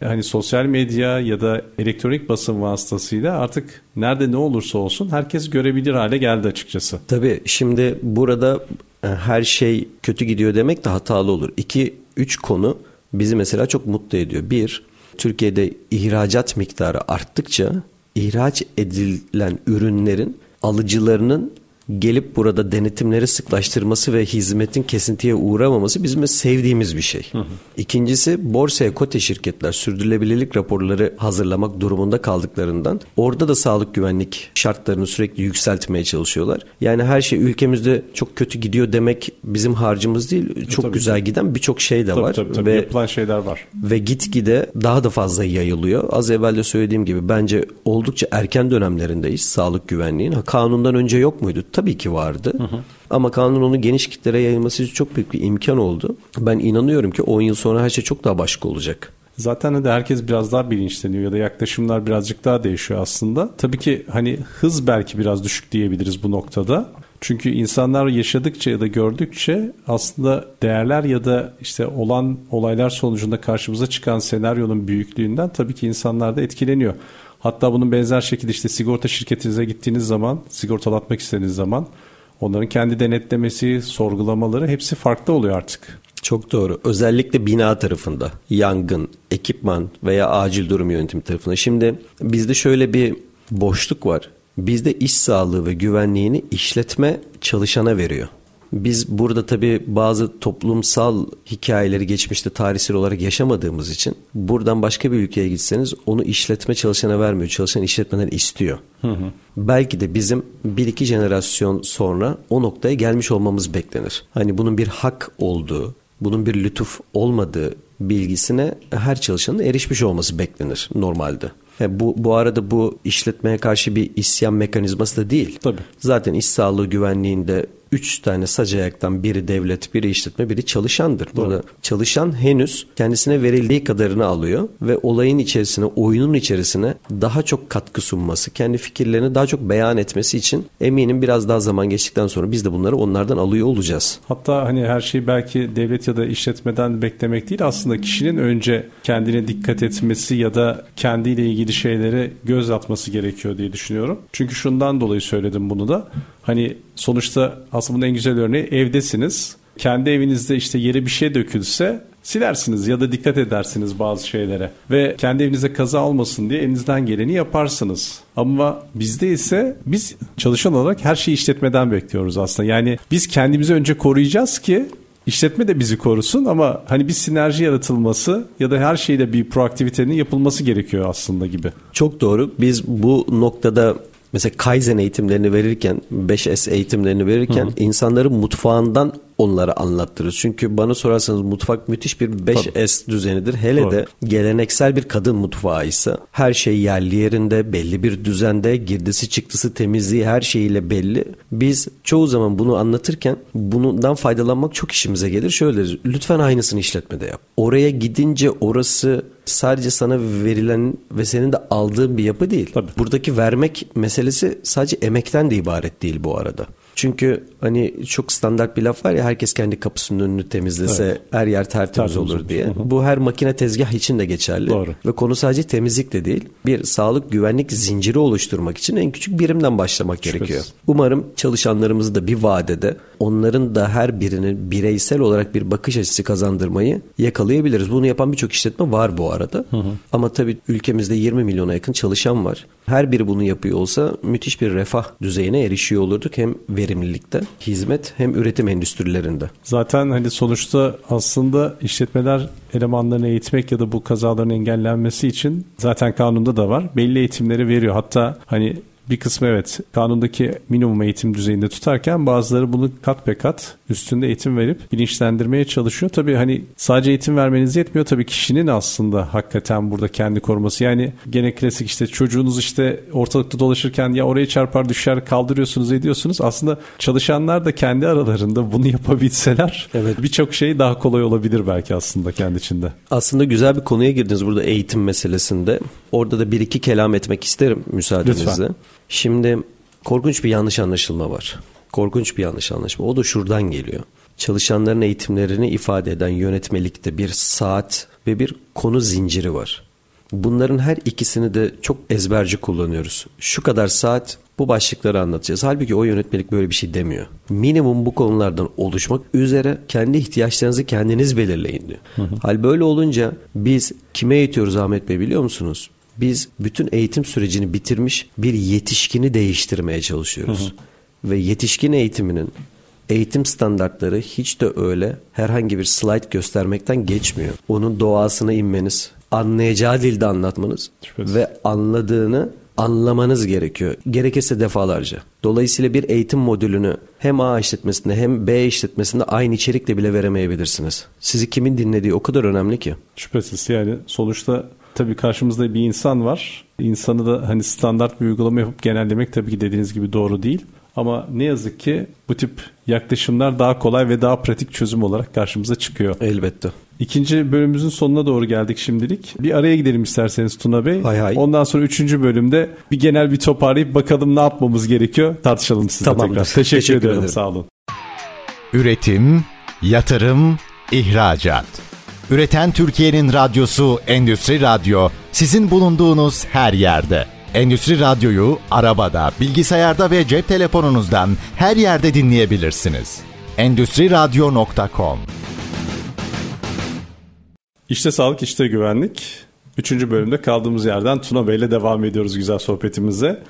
hani sosyal medya ya da elektronik basın vasıtasıyla artık nerede ne olursa olsun herkes görebilir hale geldi açıkçası. Tabii şimdi burada e, her şey kötü gidiyor demek de hatalı olur. İki, üç konu bizi mesela çok mutlu ediyor. Bir, Türkiye'de ihracat miktarı arttıkça ihraç edilen ürünlerin alıcılarının gelip burada denetimleri sıklaştırması ve hizmetin kesintiye uğramaması bizim sevdiğimiz bir şey. İkincisi borsaya kote şirketler sürdürülebilirlik raporları hazırlamak durumunda kaldıklarından orada da sağlık güvenlik şartlarını sürekli yükseltmeye çalışıyorlar. Yani her şey ülkemizde çok kötü gidiyor demek bizim harcımız değil. Çok tabii, güzel tabii. giden birçok şey de Tabii var tabii, tabii. ve yapılan şeyler var. ve gitgide daha da fazla yayılıyor. Az evvel de söylediğim gibi bence oldukça erken dönemlerindeyiz sağlık güvenliğin. Ha, kanundan önce yok muydu? Tabii ki vardı. Ama kanun onu geniş kitlere yayılması için çok büyük bir imkan oldu. Ben inanıyorum ki 10 yıl sonra her şey çok daha başka olacak. Zaten de herkes biraz daha bilinçleniyor ya da yaklaşımlar birazcık daha değişiyor aslında. Tabii ki hani hız belki biraz düşük diyebiliriz bu noktada. Çünkü insanlar yaşadıkça ya da gördükçe aslında değerler ya da işte olan olaylar sonucunda karşımıza çıkan senaryonun büyüklüğünden tabii ki insanlar da etkileniyor. Hatta bunun benzer şekilde işte sigorta şirketinize gittiğiniz zaman, sigortalatmak istediğiniz zaman onların kendi denetlemesi, sorgulamaları hepsi farklı oluyor artık. Çok doğru. Özellikle bina tarafında yangın, ekipman veya acil durum yönetimi tarafında. Şimdi bizde şöyle bir boşluk var. Bizde iş sağlığı ve güvenliğini işletme çalışana veriyor. Biz burada tabii bazı toplumsal hikayeleri geçmişte tarihsel olarak yaşamadığımız için buradan başka bir ülkeye gitseniz onu işletme çalışana vermiyor. Çalışan işletmeden istiyor. Belki de bizim bir iki jenerasyon sonra o noktaya gelmiş olmamız beklenir. Hani bunun bir hak olduğu, bunun bir lütuf olmadığı bilgisine her çalışanın erişmiş olması beklenir normalde. He, bu, bu arada bu işletmeye karşı bir isyan mekanizması da değil. Tabii. Zaten iş sağlığı güvenliğinde üç tane sac ayaktan biri devlet, biri işletme, biri çalışandır. Burada çalışan henüz kendisine verildiği kadarını alıyor ve olayın içerisine, oyunun içerisine daha çok katkı sunması, kendi fikirlerini daha çok beyan etmesi için eminim biraz daha zaman geçtikten sonra biz de bunları onlardan alıyor olacağız. Hatta hani her şeyi belki devlet ya da işletmeden beklemek değil aslında kişinin önce kendine dikkat etmesi ya da kendiyle ilgili şeylere göz atması gerekiyor diye düşünüyorum. Çünkü şundan dolayı söyledim bunu da. Hani sonuçta aslında bunun en güzel örneği evdesiniz. Kendi evinizde işte yere bir şey dökülse silersiniz ya da dikkat edersiniz bazı şeylere. Ve kendi evinize kaza olmasın diye elinizden geleni yaparsınız. Ama bizde ise biz çalışan olarak her şeyi işletmeden bekliyoruz aslında. Yani biz kendimizi önce koruyacağız ki İşletme de bizi korusun ama hani bir sinerji yaratılması ya da her şeyde bir proaktivitenin yapılması gerekiyor aslında gibi. Çok doğru. Biz bu noktada mesela Kaizen eğitimlerini verirken, 5S eğitimlerini verirken insanları mutfağından onlara anlattırırız. Çünkü bana sorarsanız mutfak müthiş bir 5S düzenidir. Hele Doğru. de geleneksel bir kadın mutfağı ise her şey yerli yerinde, belli bir düzende, girdisi çıktısı temizliği her şeyiyle belli. Biz çoğu zaman bunu anlatırken bundan faydalanmak çok işimize gelir. Şöyle deriz, lütfen aynısını işletmede yap. Oraya gidince orası sadece sana verilen ve senin de aldığın bir yapı değil. Tabii. Buradaki vermek meselesi sadece emekten de ibaret değil bu arada. Çünkü hani çok standart bir laf var ya herkes kendi kapısının önünü temizlese evet. her yer tertemiz, tertemiz olur, diye. Hı hı. Bu her makine tezgah için de geçerli. Doğru. Ve konu sadece temizlik de değil. Bir sağlık güvenlik zinciri oluşturmak için en küçük birimden başlamak Şüphesiz. gerekiyor. Umarım çalışanlarımız da bir vadede onların da her birinin bireysel olarak bir bakış açısı kazandırmayı yakalayabiliriz. Bunu yapan birçok işletme var bu arada. Hı hı. Ama tabii ülkemizde 20 milyona yakın çalışan var. Her biri bunu yapıyor olsa müthiş bir refah düzeyine erişiyor olurduk. Hem verimlilikte, hizmet hem üretim endüstrilerinde. Zaten hani sonuçta aslında işletmeler elemanlarını eğitmek ya da bu kazaların engellenmesi için zaten kanunda da var. Belli eğitimleri veriyor. Hatta hani bir kısmı evet kanundaki minimum eğitim düzeyinde tutarken bazıları bunu kat be kat üstünde eğitim verip bilinçlendirmeye çalışıyor. Tabii hani sadece eğitim vermeniz yetmiyor. Tabii kişinin aslında hakikaten burada kendi koruması. Yani gene klasik işte çocuğunuz işte ortalıkta dolaşırken ya oraya çarpar düşer kaldırıyorsunuz ediyorsunuz. Aslında çalışanlar da kendi aralarında bunu yapabilseler evet. birçok şey daha kolay olabilir belki aslında kendi içinde. Aslında güzel bir konuya girdiniz burada eğitim meselesinde. Orada da bir iki kelam etmek isterim müsaadenizle. Lütfen. Şimdi korkunç bir yanlış anlaşılma var. Korkunç bir yanlış anlaşılma. O da şuradan geliyor. Çalışanların eğitimlerini ifade eden yönetmelikte bir saat ve bir konu zinciri var. Bunların her ikisini de çok ezberci kullanıyoruz. Şu kadar saat bu başlıkları anlatacağız. Halbuki o yönetmelik böyle bir şey demiyor. Minimum bu konulardan oluşmak üzere kendi ihtiyaçlarınızı kendiniz belirleyin diyor. Hı hı. Hal böyle olunca biz kime eğitiyoruz Ahmet Bey biliyor musunuz? biz bütün eğitim sürecini bitirmiş bir yetişkini değiştirmeye çalışıyoruz. Hı hı. Ve yetişkin eğitiminin eğitim standartları hiç de öyle herhangi bir slide göstermekten geçmiyor. Onun doğasına inmeniz, anlayacağı dilde anlatmanız Şüphesiz. ve anladığını anlamanız gerekiyor. Gerekirse defalarca. Dolayısıyla bir eğitim modülünü hem A işletmesinde hem B işletmesinde aynı içerikle bile veremeyebilirsiniz. Sizi kimin dinlediği o kadar önemli ki. Şüphesiz yani sonuçta tabii karşımızda bir insan var. İnsanı da hani standart bir uygulama yapıp genellemek tabii ki dediğiniz gibi doğru değil. Ama ne yazık ki bu tip yaklaşımlar daha kolay ve daha pratik çözüm olarak karşımıza çıkıyor. Elbette. İkinci bölümümüzün sonuna doğru geldik şimdilik. Bir araya gidelim isterseniz Tuna Bey. Hay hay. Ondan sonra üçüncü bölümde bir genel bir toparlayıp bakalım ne yapmamız gerekiyor tartışalım sizinle Tamamdır. tekrar. Teşekkür, Teşekkür ederim. ederim. Sağ olun. Üretim, yatırım, ihracat. Üreten Türkiye'nin radyosu Endüstri Radyo sizin bulunduğunuz her yerde. Endüstri Radyo'yu arabada, bilgisayarda ve cep telefonunuzdan her yerde dinleyebilirsiniz. Endüstri Radyo.com İşte sağlık, işte güvenlik. Üçüncü bölümde kaldığımız yerden Tuna Bey ile devam ediyoruz güzel sohbetimize.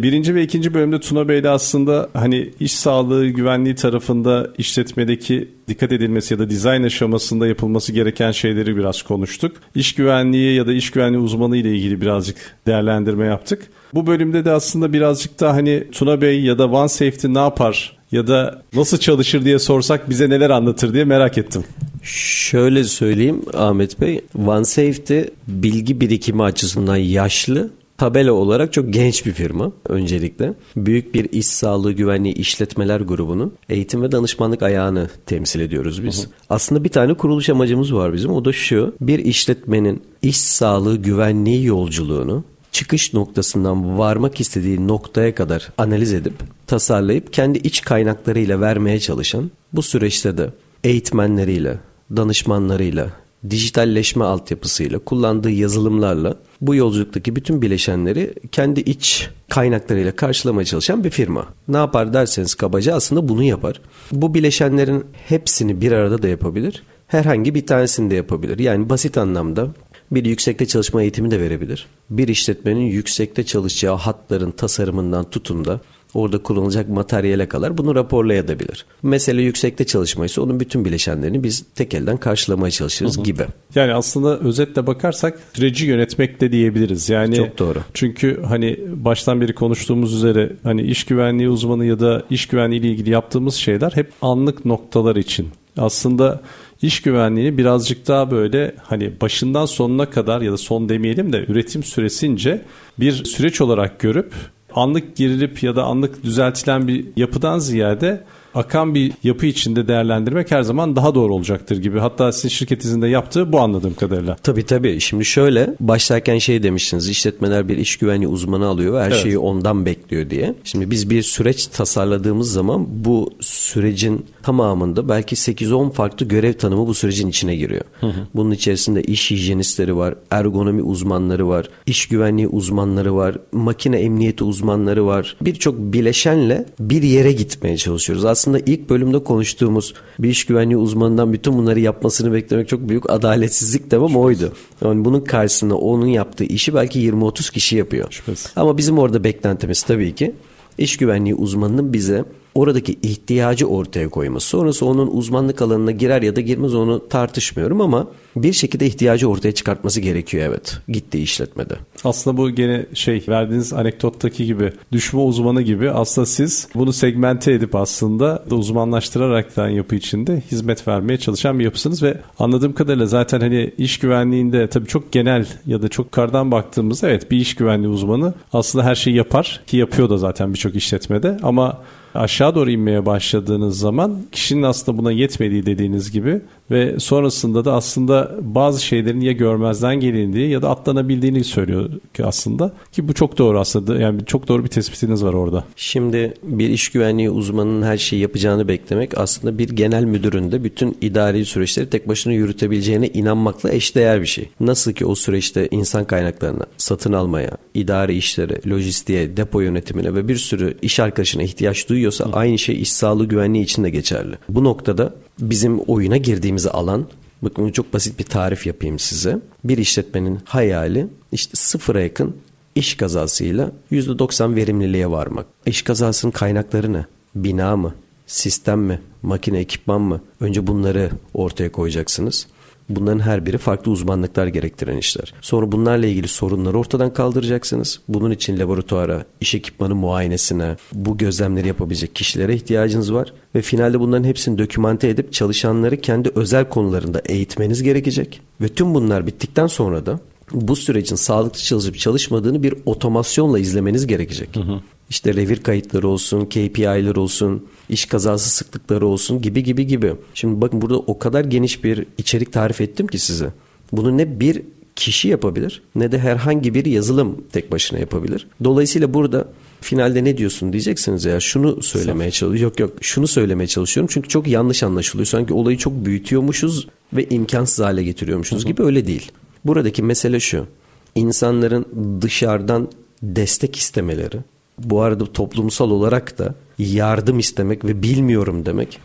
Birinci ve ikinci bölümde Tuna Bey'le aslında hani iş sağlığı güvenliği tarafında işletmedeki dikkat edilmesi ya da dizayn aşamasında yapılması gereken şeyleri biraz konuştuk. İş güvenliği ya da iş güvenliği uzmanı ile ilgili birazcık değerlendirme yaptık. Bu bölümde de aslında birazcık da hani Tuna Bey ya da One Safety ne yapar ya da nasıl çalışır diye sorsak bize neler anlatır diye merak ettim. Şöyle söyleyeyim Ahmet Bey, One Safety bilgi birikimi açısından yaşlı tabela olarak çok genç bir firma öncelikle. Büyük bir iş sağlığı güvenliği işletmeler grubunun eğitim ve danışmanlık ayağını temsil ediyoruz biz. Hı hı. Aslında bir tane kuruluş amacımız var bizim. O da şu. Bir işletmenin iş sağlığı güvenliği yolculuğunu çıkış noktasından varmak istediği noktaya kadar analiz edip tasarlayıp kendi iç kaynaklarıyla vermeye çalışan bu süreçte de eğitmenleriyle, danışmanlarıyla, dijitalleşme altyapısıyla, kullandığı yazılımlarla bu yolculuktaki bütün bileşenleri kendi iç kaynaklarıyla karşılamaya çalışan bir firma. Ne yapar derseniz kabaca aslında bunu yapar. Bu bileşenlerin hepsini bir arada da yapabilir. Herhangi bir tanesini de yapabilir. Yani basit anlamda bir yüksekte çalışma eğitimi de verebilir. Bir işletmenin yüksekte çalışacağı hatların tasarımından tutun da orada kullanılacak materyale kadar bunu raporlayabilir. Mesele yüksekte çalışmaysa onun bütün bileşenlerini biz tek elden karşılamaya çalışırız hı hı. gibi. Yani aslında özetle bakarsak süreci yönetmek de diyebiliriz. Yani Çok doğru. Çünkü hani baştan beri konuştuğumuz üzere hani iş güvenliği uzmanı ya da iş güvenliği ile ilgili yaptığımız şeyler hep anlık noktalar için. Aslında iş güvenliğini birazcık daha böyle hani başından sonuna kadar ya da son demeyelim de üretim süresince bir süreç olarak görüp anlık girilip ya da anlık düzeltilen bir yapıdan ziyade akan bir yapı içinde değerlendirmek her zaman daha doğru olacaktır gibi. Hatta sizin şirketinizin de yaptığı bu anladığım kadarıyla. Tabii tabii. Şimdi şöyle başlarken şey demiştiniz işletmeler bir iş güvenliği uzmanı alıyor ve her evet. şeyi ondan bekliyor diye. Şimdi biz bir süreç tasarladığımız zaman bu sürecin tamamında belki 8-10 farklı görev tanımı bu sürecin içine giriyor. Hı hı. Bunun içerisinde iş hijyenistleri var, ergonomi uzmanları var, iş güvenliği uzmanları var, makine emniyeti uzmanları var. Birçok bileşenle bir yere gitmeye çalışıyoruz. Aslında ilk bölümde konuştuğumuz bir iş güvenliği uzmanından bütün bunları yapmasını beklemek çok büyük adaletsizlik demem oydu. Yani bunun karşısında onun yaptığı işi belki 20-30 kişi yapıyor. Şüphesiz. Ama bizim orada beklentimiz tabii ki iş güvenliği uzmanının bize oradaki ihtiyacı ortaya koyması. Sonrası onun uzmanlık alanına girer ya da girmez onu tartışmıyorum ama bir şekilde ihtiyacı ortaya çıkartması gerekiyor evet gittiği işletmede. Aslında bu gene şey verdiğiniz anekdottaki gibi düşme uzmanı gibi aslında siz bunu segmente edip aslında da uzmanlaştıraraktan yapı içinde hizmet vermeye çalışan bir yapısınız ve anladığım kadarıyla zaten hani iş güvenliğinde tabii çok genel ya da çok kardan baktığımızda evet bir iş güvenliği uzmanı aslında her şeyi yapar ki yapıyor da zaten birçok işletmede ama aşağı doğru inmeye başladığınız zaman kişinin aslında buna yetmediği dediğiniz gibi ve sonrasında da aslında bazı şeylerin ya görmezden gelindiği ya da atlanabildiğini söylüyor ki aslında ki bu çok doğru aslında yani çok doğru bir tespitiniz var orada. Şimdi bir iş güvenliği uzmanının her şeyi yapacağını beklemek aslında bir genel müdürün de bütün idari süreçleri tek başına yürütebileceğine inanmakla eşdeğer bir şey. Nasıl ki o süreçte insan kaynaklarına, satın almaya, idari işlere, lojistiğe, depo yönetimine ve bir sürü iş arkadaşına ihtiyaç duyuyorsa Hı. aynı şey iş sağlığı güvenliği için de geçerli. Bu noktada bizim oyuna girdiğimiz alan bakın çok basit bir tarif yapayım size. Bir işletmenin hayali işte sıfıra yakın iş kazasıyla %90 verimliliğe varmak. İş kazasının kaynakları ne? Bina mı? Sistem mi? Makine, ekipman mı? Önce bunları ortaya koyacaksınız. Bunların her biri farklı uzmanlıklar gerektiren işler. Sonra bunlarla ilgili sorunları ortadan kaldıracaksınız. Bunun için laboratuvara, iş ekipmanı muayenesine, bu gözlemleri yapabilecek kişilere ihtiyacınız var. Ve finalde bunların hepsini dokümante edip çalışanları kendi özel konularında eğitmeniz gerekecek. Ve tüm bunlar bittikten sonra da bu sürecin sağlıklı çalışıp çalışmadığını bir otomasyonla izlemeniz gerekecek. Hı hı. İşte revir kayıtları olsun, KPI'ler olsun, iş kazası sıklıkları olsun gibi gibi gibi. Şimdi bakın burada o kadar geniş bir içerik tarif ettim ki size. Bunu ne bir kişi yapabilir ne de herhangi bir yazılım tek başına yapabilir. Dolayısıyla burada finalde ne diyorsun diyeceksiniz ya şunu söylemeye çalışıyorum. Yok yok şunu söylemeye çalışıyorum çünkü çok yanlış anlaşılıyor. Sanki olayı çok büyütüyormuşuz ve imkansız hale getiriyormuşuz gibi öyle değil. Buradaki mesele şu. İnsanların dışarıdan destek istemeleri, bu arada toplumsal olarak da yardım istemek ve bilmiyorum demek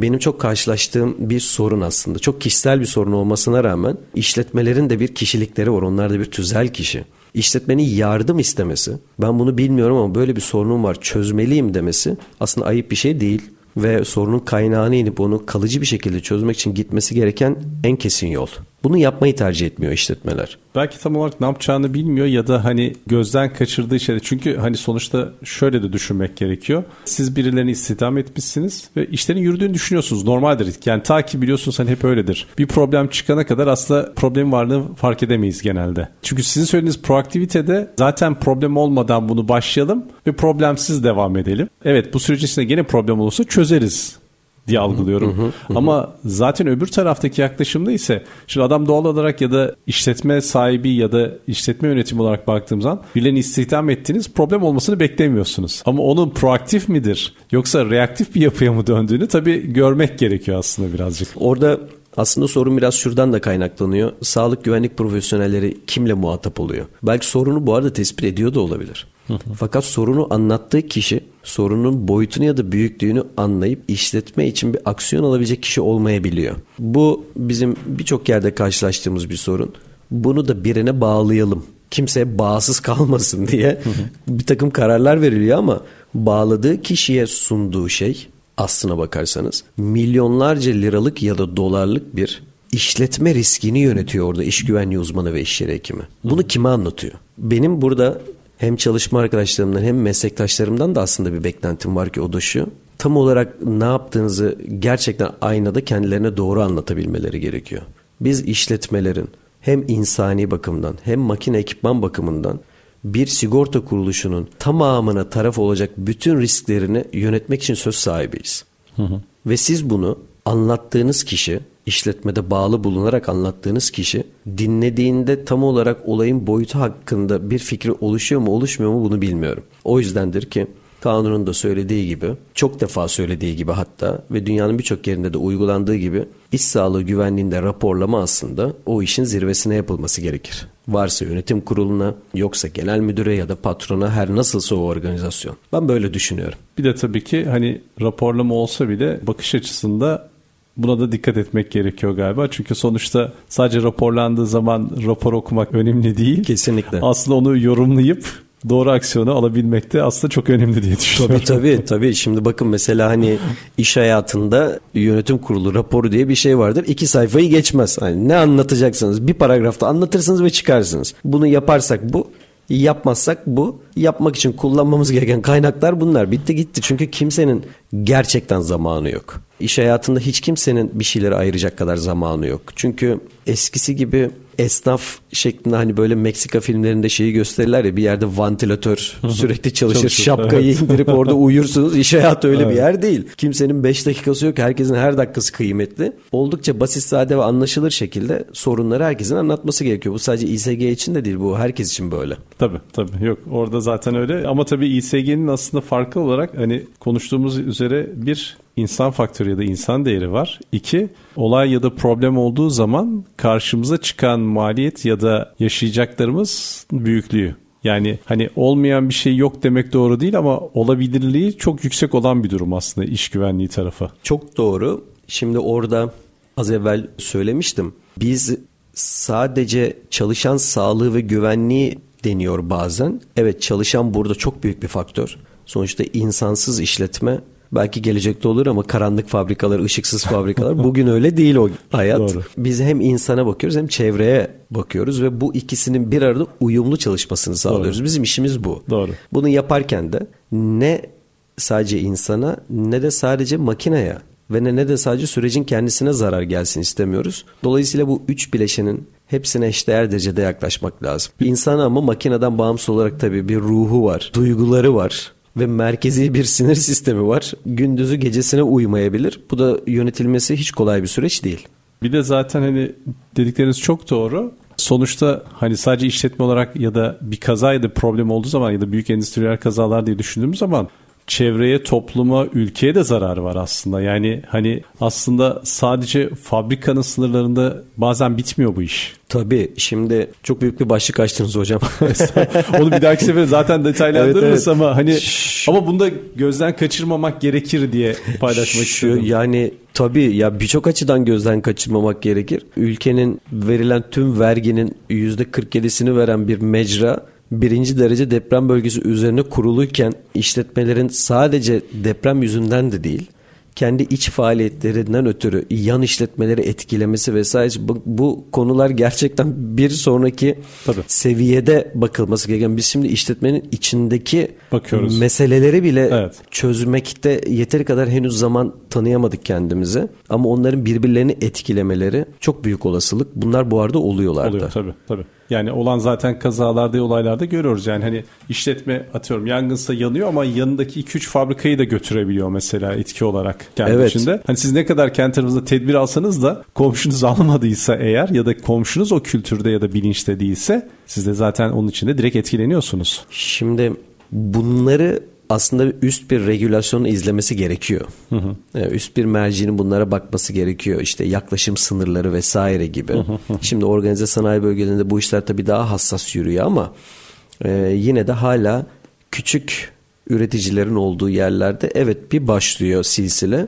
benim çok karşılaştığım bir sorun aslında. Çok kişisel bir sorun olmasına rağmen işletmelerin de bir kişilikleri var. Onlar da bir tüzel kişi. İşletmenin yardım istemesi, ben bunu bilmiyorum ama böyle bir sorunum var, çözmeliyim demesi aslında ayıp bir şey değil ve sorunun kaynağını inip onu kalıcı bir şekilde çözmek için gitmesi gereken en kesin yol. Bunu yapmayı tercih etmiyor işletmeler. Belki tam olarak ne yapacağını bilmiyor ya da hani gözden kaçırdığı şeyler. Çünkü hani sonuçta şöyle de düşünmek gerekiyor. Siz birilerini istihdam etmişsiniz ve işlerin yürüdüğünü düşünüyorsunuz. Normaldir. Yani ta ki biliyorsunuz hani hep öyledir. Bir problem çıkana kadar aslında problem varlığını fark edemeyiz genelde. Çünkü sizin söylediğiniz proaktivitede zaten problem olmadan bunu başlayalım ve problemsiz devam edelim. Evet bu sürecin içinde gene problem olursa çözeriz diye algılıyorum. Hı hı, hı. Ama zaten öbür taraftaki yaklaşımda ise şimdi adam doğal olarak ya da işletme sahibi ya da işletme yönetimi olarak baktığımız zaman birilerini istihdam ettiğiniz problem olmasını beklemiyorsunuz. Ama onun proaktif midir yoksa reaktif bir yapıya mı döndüğünü tabii görmek gerekiyor aslında birazcık. Orada aslında sorun biraz şuradan da kaynaklanıyor. Sağlık güvenlik profesyonelleri kimle muhatap oluyor? Belki sorunu bu arada tespit ediyor da olabilir. Fakat sorunu anlattığı kişi sorunun boyutunu ya da büyüklüğünü anlayıp işletme için bir aksiyon alabilecek kişi olmayabiliyor. Bu bizim birçok yerde karşılaştığımız bir sorun. Bunu da birine bağlayalım. Kimseye bağımsız kalmasın diye bir takım kararlar veriliyor ama bağladığı kişiye sunduğu şey aslına bakarsanız milyonlarca liralık ya da dolarlık bir işletme riskini yönetiyor orada iş güvenliği uzmanı ve iş yeri hekimi. Bunu kime anlatıyor? Benim burada hem çalışma arkadaşlarımdan hem meslektaşlarımdan da aslında bir beklentim var ki o da şu. Tam olarak ne yaptığınızı gerçekten aynada kendilerine doğru anlatabilmeleri gerekiyor. Biz işletmelerin hem insani bakımdan hem makine ekipman bakımından bir sigorta kuruluşunun tamamına taraf olacak bütün risklerini yönetmek için söz sahibiyiz. Ve siz bunu anlattığınız kişi işletmede bağlı bulunarak anlattığınız kişi dinlediğinde tam olarak olayın boyutu hakkında bir fikri oluşuyor mu oluşmuyor mu bunu bilmiyorum. O yüzdendir ki Kanunun da söylediği gibi, çok defa söylediği gibi hatta ve dünyanın birçok yerinde de uygulandığı gibi iş sağlığı güvenliğinde raporlama aslında o işin zirvesine yapılması gerekir. Varsa yönetim kuruluna, yoksa genel müdüre ya da patrona her nasılsa o organizasyon. Ben böyle düşünüyorum. Bir de tabii ki hani raporlama olsa bile bakış açısında Buna da dikkat etmek gerekiyor galiba. Çünkü sonuçta sadece raporlandığı zaman rapor okumak önemli değil. Kesinlikle. Aslında onu yorumlayıp doğru aksiyonu alabilmek de aslında çok önemli diye düşünüyorum. Tabii tabii tabii. Şimdi bakın mesela hani iş hayatında yönetim kurulu raporu diye bir şey vardır. İki sayfayı geçmez. Hani ne anlatacaksınız? Bir paragrafta anlatırsınız ve çıkarsınız. Bunu yaparsak bu, yapmazsak bu. Yapmak için kullanmamız gereken kaynaklar bunlar. Bitti gitti. Çünkü kimsenin gerçekten zamanı yok. İş hayatında hiç kimsenin bir şeyleri ayıracak kadar zamanı yok. Çünkü eskisi gibi esnaf şeklinde hani böyle Meksika filmlerinde şeyi gösterirler ya bir yerde vantilatör sürekli çalışır Çalışır, şapkayı evet. indirip orada uyursunuz. İş hayatı öyle evet. bir yer değil. Kimsenin 5 dakikası yok. Herkesin her dakikası kıymetli. Oldukça basit, sade ve anlaşılır şekilde sorunları herkesin anlatması gerekiyor. Bu sadece İSG için de değil bu herkes için böyle. Tabii tabii yok orada zaten öyle ama tabii İSG'nin aslında farklı olarak hani konuştuğumuz üzere bir insan faktörü ya da insan değeri var. İki, olay ya da problem olduğu zaman karşımıza çıkan maliyet ya da yaşayacaklarımız büyüklüğü. Yani hani olmayan bir şey yok demek doğru değil ama olabilirliği çok yüksek olan bir durum aslında iş güvenliği tarafı. Çok doğru. Şimdi orada az evvel söylemiştim. Biz sadece çalışan sağlığı ve güvenliği deniyor bazen. Evet çalışan burada çok büyük bir faktör. Sonuçta insansız işletme belki gelecekte olur ama karanlık fabrikalar, ışıksız fabrikalar bugün öyle değil o hayat. Doğru. Biz hem insana bakıyoruz hem çevreye bakıyoruz ve bu ikisinin bir arada uyumlu çalışmasını sağlıyoruz. Doğru. Bizim işimiz bu. Doğru. Bunu yaparken de ne sadece insana ne de sadece makineye ve ne, ne de sadece sürecin kendisine zarar gelsin istemiyoruz. Dolayısıyla bu üç bileşenin hepsine eşdeğer derecede yaklaşmak lazım. İnsan ama makineden bağımsız olarak tabii bir ruhu var, duyguları var ve merkezi bir sinir sistemi var. Gündüzü gecesine uymayabilir. Bu da yönetilmesi hiç kolay bir süreç değil. Bir de zaten hani dedikleriniz çok doğru. Sonuçta hani sadece işletme olarak ya da bir kaza ya da problem olduğu zaman ya da büyük endüstriyel kazalar diye düşündüğümüz zaman çevreye, topluma, ülkeye de zarar var aslında. Yani hani aslında sadece fabrikanın sınırlarında bazen bitmiyor bu iş. Tabii şimdi çok büyük bir başlık açtınız hocam. Onu bir dahaki sefer zaten detaylandırırız evet, evet. ama hani Şu, ama bunu da gözden kaçırmamak gerekir diye paylaşmak Şu, istiyorum. Yani tabii ya birçok açıdan gözden kaçırmamak gerekir. Ülkenin verilen tüm verginin %47'sini veren bir mecra birinci derece deprem bölgesi üzerine kuruluyken işletmelerin sadece deprem yüzünden de değil kendi iç faaliyetlerinden ötürü yan işletmeleri etkilemesi vesaire bu, bu konular gerçekten bir sonraki Tabii. seviyede bakılması gereken. Biz şimdi işletmenin içindeki Bakıyoruz. meseleleri bile evet. çözmekte yeteri kadar henüz zaman tanıyamadık kendimize. Ama onların birbirlerini etkilemeleri çok büyük olasılık. Bunlar bu arada oluyorlar Oluyor tabii tabii. Yani olan zaten kazalarda olaylarda görüyoruz. Yani hani işletme atıyorum yangınsa yanıyor ama yanındaki 2-3 fabrikayı da götürebiliyor mesela etki olarak kendi evet. içinde. Hani siz ne kadar kendi tarafınızda tedbir alsanız da komşunuz almadıysa eğer ya da komşunuz o kültürde ya da bilinçte değilse siz de zaten onun içinde direkt etkileniyorsunuz. Şimdi bunları aslında üst bir regülasyonu izlemesi gerekiyor. Hı hı. Yani üst bir mercinin bunlara bakması gerekiyor. İşte yaklaşım sınırları vesaire gibi. Hı hı hı. Şimdi organize sanayi bölgelerinde bu işler tabii daha hassas yürüyor ama e, yine de hala küçük üreticilerin olduğu yerlerde evet bir başlıyor silsile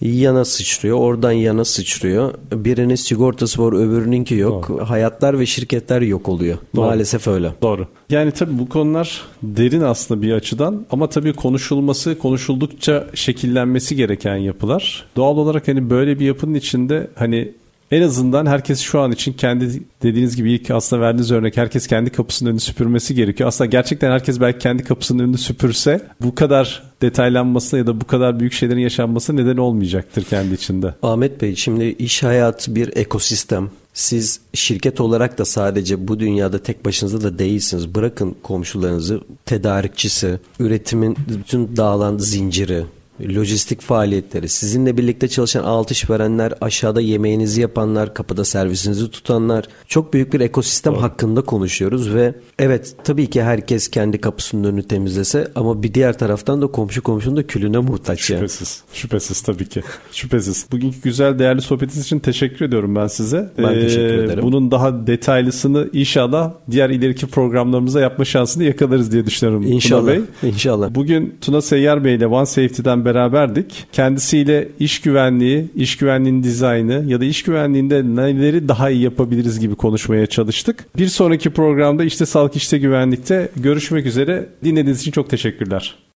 yana sıçrıyor, oradan yana sıçrıyor. Birinin sigortası var, öbürününki yok. Doğru. Hayatlar ve şirketler yok oluyor. Doğru. Maalesef öyle. Doğru. Yani tabii bu konular derin aslında bir açıdan ama tabii konuşulması, konuşuldukça şekillenmesi gereken yapılar. Doğal olarak hani böyle bir yapının içinde hani en azından herkes şu an için kendi dediğiniz gibi ilk aslında verdiğiniz örnek herkes kendi kapısının önünü süpürmesi gerekiyor. Aslında gerçekten herkes belki kendi kapısının önünü süpürse bu kadar detaylanması ya da bu kadar büyük şeylerin yaşanması neden olmayacaktır kendi içinde. Ahmet Bey şimdi iş hayatı bir ekosistem. Siz şirket olarak da sadece bu dünyada tek başınıza da değilsiniz. Bırakın komşularınızı, tedarikçisi, üretimin bütün dağılan zinciri, lojistik faaliyetleri, sizinle birlikte çalışan alt işverenler, aşağıda yemeğinizi yapanlar, kapıda servisinizi tutanlar çok büyük bir ekosistem Doğru. hakkında konuşuyoruz ve evet tabii ki herkes kendi kapısının önünü temizlese ama bir diğer taraftan da komşu komşunun da külüne muhtaç. Şüphesiz. Yani. Şüphesiz tabii ki. Şüphesiz. Bugünkü güzel değerli sohbetiniz için teşekkür ediyorum ben size. Ben ee, teşekkür ederim. Bunun daha detaylısını inşallah diğer ileriki programlarımıza yapma şansını yakalarız diye düşünüyorum. İnşallah. Tuna Bey. İnşallah. Bugün Tuna Seyyar Bey ile One Safety'den beraberdik. Kendisiyle iş güvenliği, iş güvenliğinin dizaynı ya da iş güvenliğinde neleri daha iyi yapabiliriz gibi konuşmaya çalıştık. Bir sonraki programda işte sağlık işte güvenlikte görüşmek üzere. Dinlediğiniz için çok teşekkürler.